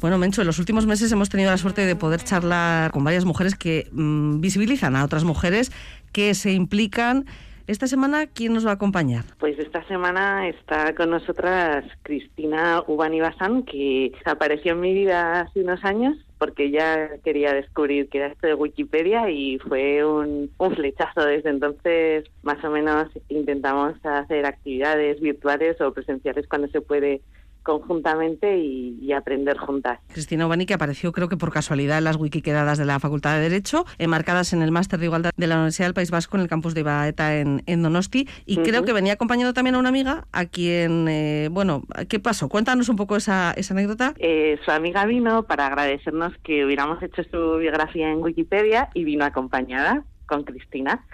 Bueno, Mencho, en los últimos meses hemos tenido la suerte de poder charlar con varias mujeres que mm, visibilizan a otras mujeres que se implican. Esta semana, ¿quién nos va a acompañar? Pues esta semana está con nosotras Cristina Ubani Bazán, que apareció en mi vida hace unos años porque ya quería descubrir qué era esto de Wikipedia y fue un flechazo. Desde entonces, más o menos, intentamos hacer actividades virtuales o presenciales cuando se puede conjuntamente y, aprender juntas. Cristina Obani, que apareció creo que por casualidad en las wikikedadas de la Facultad de Derecho, enmarcadas en el Máster de Igualdad de la Universidad del País Vasco en el campus de Ibaeta en, Donosti, y creo que venía acompañando también a una amiga a quien, eh, bueno, ¿qué pasó? Cuéntanos un poco esa, esa anécdota. Eh, su amiga vino para agradecernos que hubiéramos hecho su biografía en Wikipedia y vino acompañada con Cristina.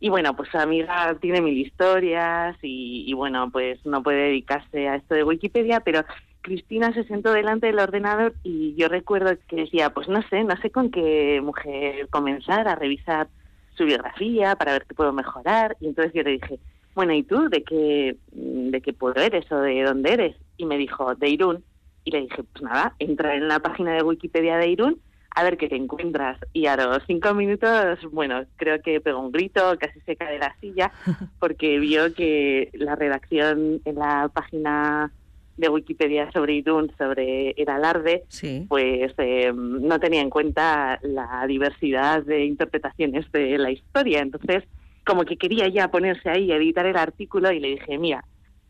Y bueno, pues su amiga tiene mil historias y, bueno, pues no puede dedicarse a esto de Wikipedia, pero Cristina se sentó delante del ordenador y yo recuerdo que decía, pues no sé, no sé con qué mujer comenzar a revisar su biografía para ver qué puedo mejorar. Y entonces yo le dije, bueno, ¿y tú de qué, de qué pueblo eres o de dónde eres? Y me dijo, de Irún. Y le dije, pues nada, entra en la página de Wikipedia de Irún a ver qué te encuentras. Y a los cinco minutos, bueno, creo que pegó un grito, casi se cae de la silla, porque vio que la redacción en la página de Wikipedia sobre Irún, sobre el alarde, pues eh, no tenía en cuenta la diversidad de interpretaciones de la historia. Entonces, como que quería ya ponerse ahí a editar el artículo y le dije, mira,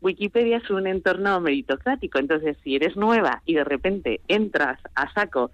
Wikipedia es un entorno meritocrático, entonces si eres nueva y de repente entras a saco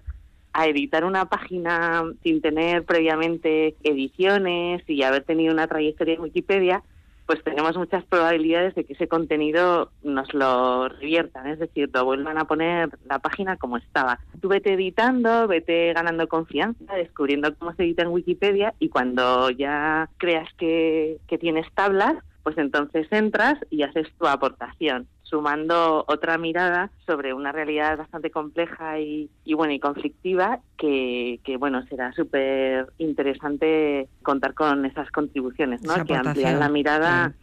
a editar una página sin tener previamente ediciones y haber tenido una trayectoria en Wikipedia, pues tenemos muchas probabilidades de que ese contenido nos lo reviertan, es decir, lo vuelvan a poner la página como estaba. Tú vete editando, vete ganando confianza, descubriendo cómo se edita en Wikipedia y cuando ya creas que, que tienes tablas, pues entonces entras y haces tu aportación sumando otra mirada sobre una realidad bastante compleja y, bueno y conflictiva que, bueno será súper interesante contar con esas contribuciones ¿no? que amplían la mirada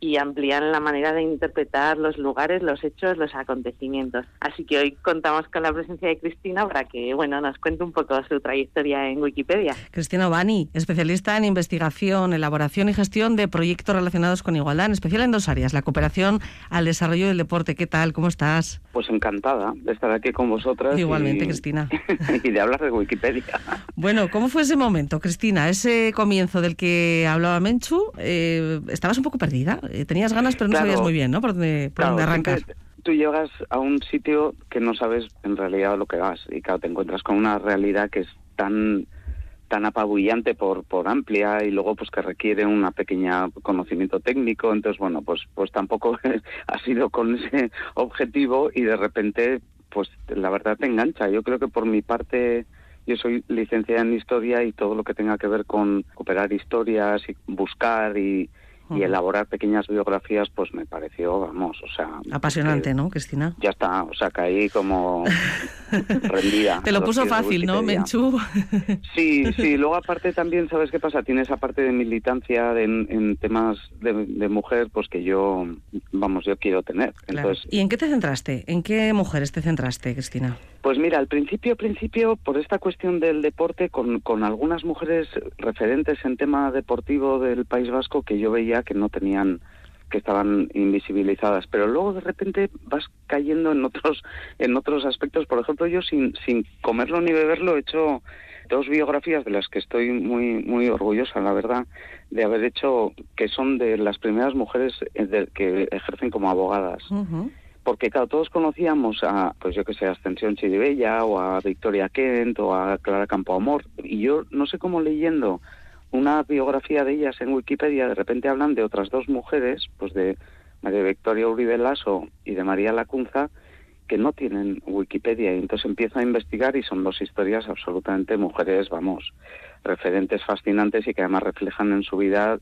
y amplían la manera de interpretar los lugares los hechos los acontecimientos. Así que hoy contamos con la presencia de Cristina para que bueno nos cuente un poco su trayectoria en Wikipedia. Cristina Obani especialista en investigación elaboración y gestión de proyectos relacionados con igualdad en especial en dos áreas la cooperación al desarrollo del deporte. ¿Qué tal? ¿Cómo estás? Pues encantada de estar aquí con vosotras. Igualmente, Cristina. y de hablar de Wikipedia. Bueno, ¿cómo fue ese momento, Cristina? Ese comienzo del que hablaba Menchu, eh, estabas un poco perdida. Eh, tenías ganas, pero no sabías muy bien, ¿no? Por dónde, por dónde arrancar. Tú llegas a un sitio que no sabes en realidad lo que vas y claro, te encuentras con una realidad que es tan tan apabullante por, por amplia y luego pues que requiere una pequeña conocimiento técnico. Entonces bueno pues pues tampoco ha sido con ese objetivo y de repente pues la verdad te engancha. Yo creo que por mi parte yo soy licenciada en historia y todo lo que tenga que ver con operar historias y buscar y, y elaborar pequeñas biografías, pues me pareció, vamos, o sea... Apasionante, ¿no, Cristina? Ya está, o sea, caí como rendida. Te lo puso fácil, ¿no, Menchú? sí, sí, luego aparte también, ¿sabes qué pasa? Tiene esa parte de militancia en, temas de, mujer, pues que yo, vamos, yo quiero tener. Entonces, ¿Y en qué te centraste? ¿En qué mujeres te centraste, Cristina? Pues mira, al principio, principio, por esta cuestión del deporte, con, con algunas mujeres referentes en tema deportivo del País Vasco que yo veía que no tenían que estaban invisibilizadas, pero luego de repente vas cayendo en otros en otros aspectos. Por ejemplo, yo sin sin comerlo ni beberlo he hecho dos biografías de las que estoy muy muy orgullosa, la verdad, de haber hecho que son de las primeras mujeres que ejercen como abogadas. Porque claro, todos conocíamos a, pues yo que sé, a Ascensión Chiribella o a Victoria Kent o a Clara Campoamor, y yo no sé cómo leyendo una biografía de ellas en Wikipedia, de repente hablan de otras dos mujeres, pues de María Victoria Uribe Lasso y de María Lacunza, que no tienen Wikipedia. Y entonces empiezo a investigar y son dos historias absolutamente mujeres, vamos, referentes fascinantes y que además reflejan en su vida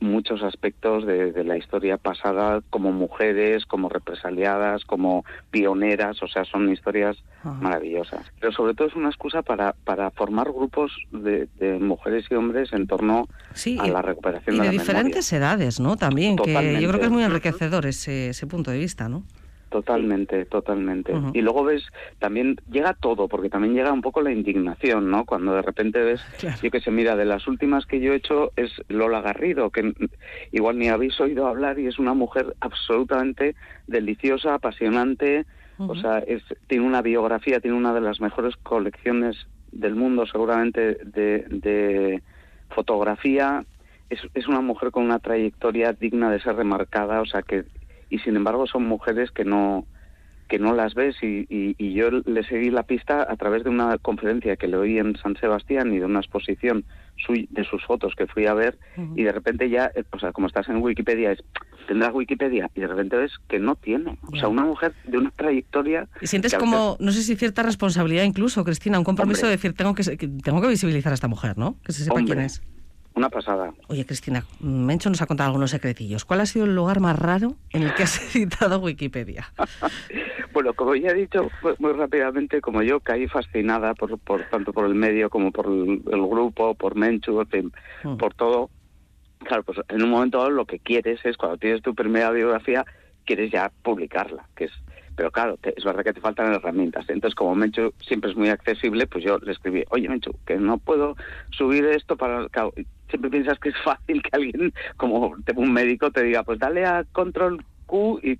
muchos aspectos de, la historia pasada como mujeres, como represaliadas, como pioneras, o sea, son historias maravillosas. Pero sobre todo es una excusa para, para formar grupos de, mujeres y hombres en torno a la recuperación y de, diferentes edades, ¿no? También, que yo creo que es muy enriquecedor ese, ese punto de vista, ¿no? Totalmente, totalmente. Y luego ves, también llega todo, porque también llega un poco la indignación, ¿no? Cuando de repente ves, yo que sé, mira, de las últimas que yo he hecho es Lola Garrido, que igual ni habéis oído hablar y es una mujer absolutamente deliciosa, apasionante, o sea, es, tiene una biografía, tiene una de las mejores colecciones del mundo seguramente de, de fotografía, es, es, una mujer con una trayectoria digna de ser remarcada, o sea que y sin embargo son mujeres que no que no las ves y, y, yo le seguí la pista a través de una conferencia que le oí en San Sebastián y de una exposición de sus fotos que fui a ver y de repente ya, eh, o sea, como estás en Wikipedia, es, tendrás Wikipedia y de repente ves que no tiene. O sea, una mujer de una trayectoria... Y sientes como, no sé si cierta responsabilidad incluso, Cristina, un compromiso de decir, tengo que, tengo que visibilizar a esta mujer, ¿no? Que se sepa quién es. Una pasada. Oye, Cristina, Mencho nos ha contado algunos secretillos. ¿Cuál ha sido el lugar más raro en el que has editado Wikipedia? bueno, como ya he dicho muy rápidamente, como yo caí fascinada por, por tanto por el medio como por el, grupo, por Menchu, mm. por todo. Claro, pues en un momento lo que quieres es, cuando tienes tu primera biografía, quieres ya publicarla, que es pero claro, es verdad que te faltan herramientas. Entonces, como Menchu siempre es muy accesible, pues yo le escribí, oye Menchu, que no puedo subir esto para... siempre piensas que es fácil que alguien, como un médico, te diga, pues dale a control Q y...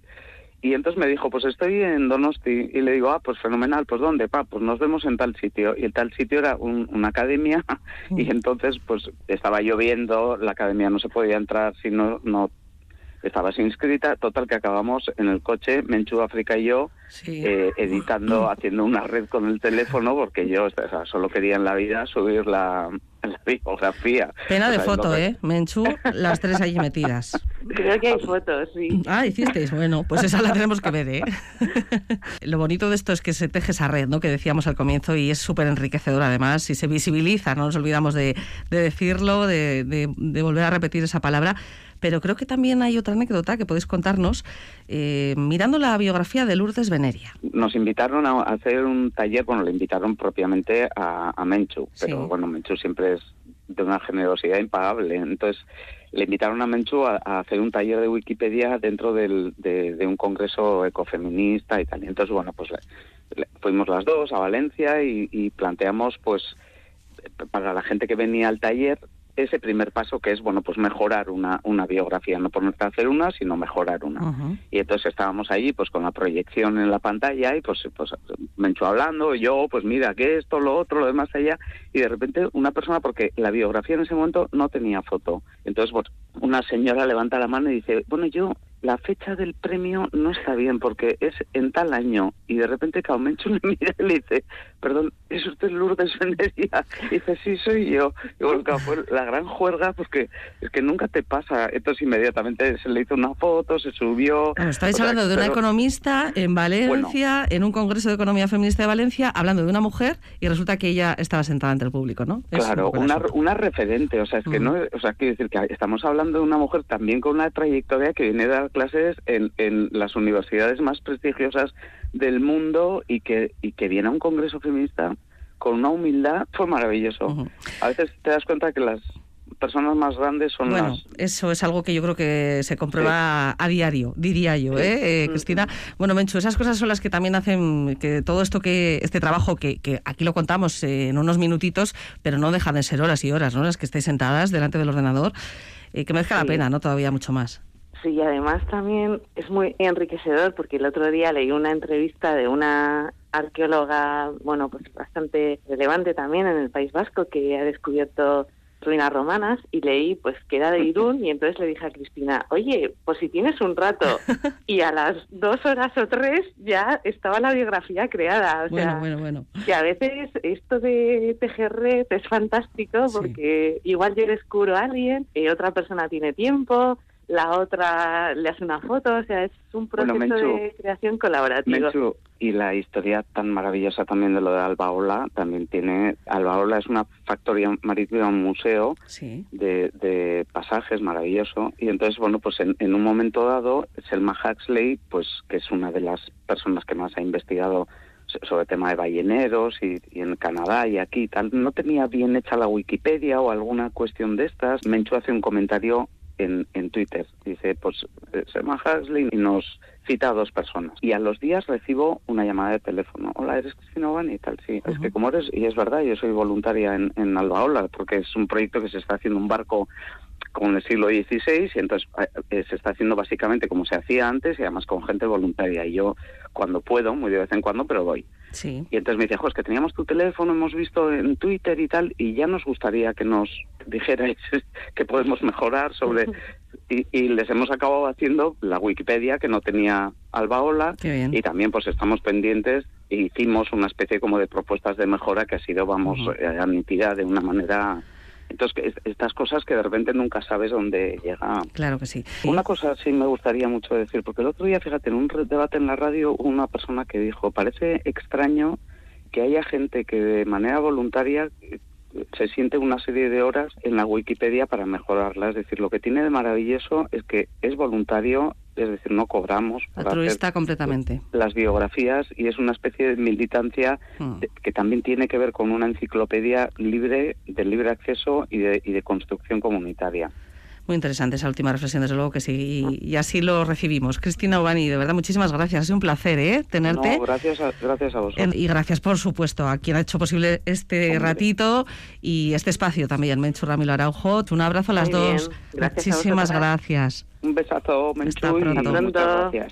Y entonces me dijo, pues estoy en Donosti. Y le digo, ah, pues fenomenal, pues ¿dónde? Pa, pues nos vemos en tal sitio. Y el tal sitio era una academia. Y mm. entonces, pues estaba lloviendo, la academia no se podía entrar si no, no estabas inscrita, total que acabamos en el coche, Menchu África y yo, eh, editando, haciendo una red con el teléfono, porque yo solo quería en la vida subir la, la biografía. Pena de foto, ¿eh? Menchu, las tres allí metidas. Creo que hay fotos, sí. Ah, hicisteis. Bueno, pues esa la tenemos que ver, ¿eh? Lo bonito de esto es que se teje esa red, ¿no? Que decíamos al comienzo y es súper enriquecedor además y se visibiliza, no nos olvidamos de, decirlo, de, de volver a repetir esa palabra pero creo que también hay otra anécdota que podéis contarnos eh, mirando la biografía de Lourdes Veneria. Nos invitaron a hacer un taller, bueno, le invitaron propiamente a, Menchu, pero bueno, Menchu siempre es de una generosidad impagable. Entonces, le invitaron a Menchu a, hacer un taller de Wikipedia dentro del, de, un congreso ecofeminista y tal. entonces, bueno, pues fuimos las dos a Valencia y, y planteamos, pues, para la gente que venía al taller, ese primer paso que es, bueno, pues mejorar una, una biografía, no ponerte a hacer una, sino mejorar una. Y entonces estábamos allí, pues con la proyección en la pantalla y pues, pues me encho hablando, yo, pues mira, que esto, lo otro, lo demás allá, y de repente una persona, porque la biografía en ese momento no tenía foto. Entonces, pues, una señora levanta la mano y dice, bueno, yo la fecha del premio no está bien porque es en tal año y de repente Caumencho le mira y le dice, perdón, ¿es usted Lourdes Veneria? Y dice, sí, soy yo. Y bueno, fue la gran juerga porque es que nunca te pasa. Entonces inmediatamente se le hizo una foto, se subió. estáis hablando de una economista en Valencia, en un congreso de economía feminista de Valencia, hablando de una mujer y resulta que ella estaba sentada ante el público, ¿no? claro, una, una referente, o sea, es que no, o sea, quiero decir que estamos hablando de una mujer también con una trayectoria que viene de clases en, en las universidades más prestigiosas del mundo y que, y que viene a un congreso feminista con una humildad fue maravilloso. A veces te das cuenta que las personas más grandes son bueno, eso es algo que yo creo que se comprueba a diario, diría yo, ¿eh, eh Cristina? Bueno, Menchu, esas cosas son las que también hacen que todo esto que, este trabajo, que, que aquí lo contamos en unos minutitos, pero no dejan de ser horas y horas, ¿no? Las que estáis sentadas delante del ordenador, eh, que merezca la pena, ¿no? Todavía mucho más. Sí, además también es muy enriquecedor porque el otro día leí una entrevista de una arqueóloga, bueno, pues bastante relevante también en el País Vasco que ha descubierto ruinas romanas y leí pues que era de Irún y entonces le dije a Cristina, oye, pues si tienes un rato y a las dos horas o tres ya estaba la biografía creada. O sea, bueno, bueno, que a veces esto de tejer red es fantástico porque igual yo descubro a alguien y otra persona tiene tiempo, la otra le hace una foto, o sea, es un proceso de creación colaborativo. y la historia tan maravillosa también de lo de Albaola, también tiene, Albaola es una factoría marítima, un museo de, de, pasajes maravilloso, y entonces, bueno, pues en, un momento dado, Selma Huxley, pues que es una de las personas que más ha investigado sobre el tema de balleneros y, y, en Canadá y aquí tal, no tenía bien hecha la Wikipedia o alguna cuestión de estas. Menchu hace un comentario en, en Twitter. Dice, pues eh, Selma Haslin y nos cita a dos personas. Y a los días recibo una llamada de teléfono. Hola, ¿eres Cristina Obani? Y tal, sí. Es que como eres, y es verdad, yo soy voluntaria en, en Albaola, porque es un proyecto que se está haciendo un barco con el siglo XVI y entonces eh, eh, se está haciendo básicamente como se hacía antes y además con gente voluntaria. Y yo cuando puedo, muy de vez en cuando, pero voy. Sí. Y entonces me dice, jo, es que teníamos tu teléfono, hemos visto en Twitter y tal, y ya nos gustaría que nos dijerais que podemos mejorar sobre... Y, y les hemos acabado haciendo la Wikipedia que no tenía Albaola y también pues estamos pendientes e hicimos una especie como de propuestas de mejora que ha sido, vamos, Ujú. eh, admitida de una manera... Entonces, estas cosas que de repente nunca sabes dónde llega. Claro que sí. Una cosa sí me gustaría mucho decir, porque el otro día, fíjate, en un debate en la radio, una persona que dijo, parece extraño que haya gente que de manera voluntaria eh, se siente una serie de horas en la Wikipedia para mejorarla. Es decir, lo que tiene de maravilloso es que es voluntario, es decir, no cobramos Altruista completamente. las biografías y es una especie de militancia Mm. de- que también tiene que ver con una enciclopedia libre, de libre acceso y de, y de construcción comunitaria. Muy interesante esa última reflexión, desde luego que sí. Y, y así lo recibimos. Cristina Obani, de verdad, muchísimas gracias. Ha sido un placer ¿eh? tenerte. No, gracias a, gracias a vosotros. Y gracias, por supuesto, a quien ha hecho posible este Hombre. ratito y este espacio también, Menchu Ramiro Araujo. Un abrazo a las Muy dos. Gracias Muchísimas gracias. Un besazo, Menchu, y muchas gracias.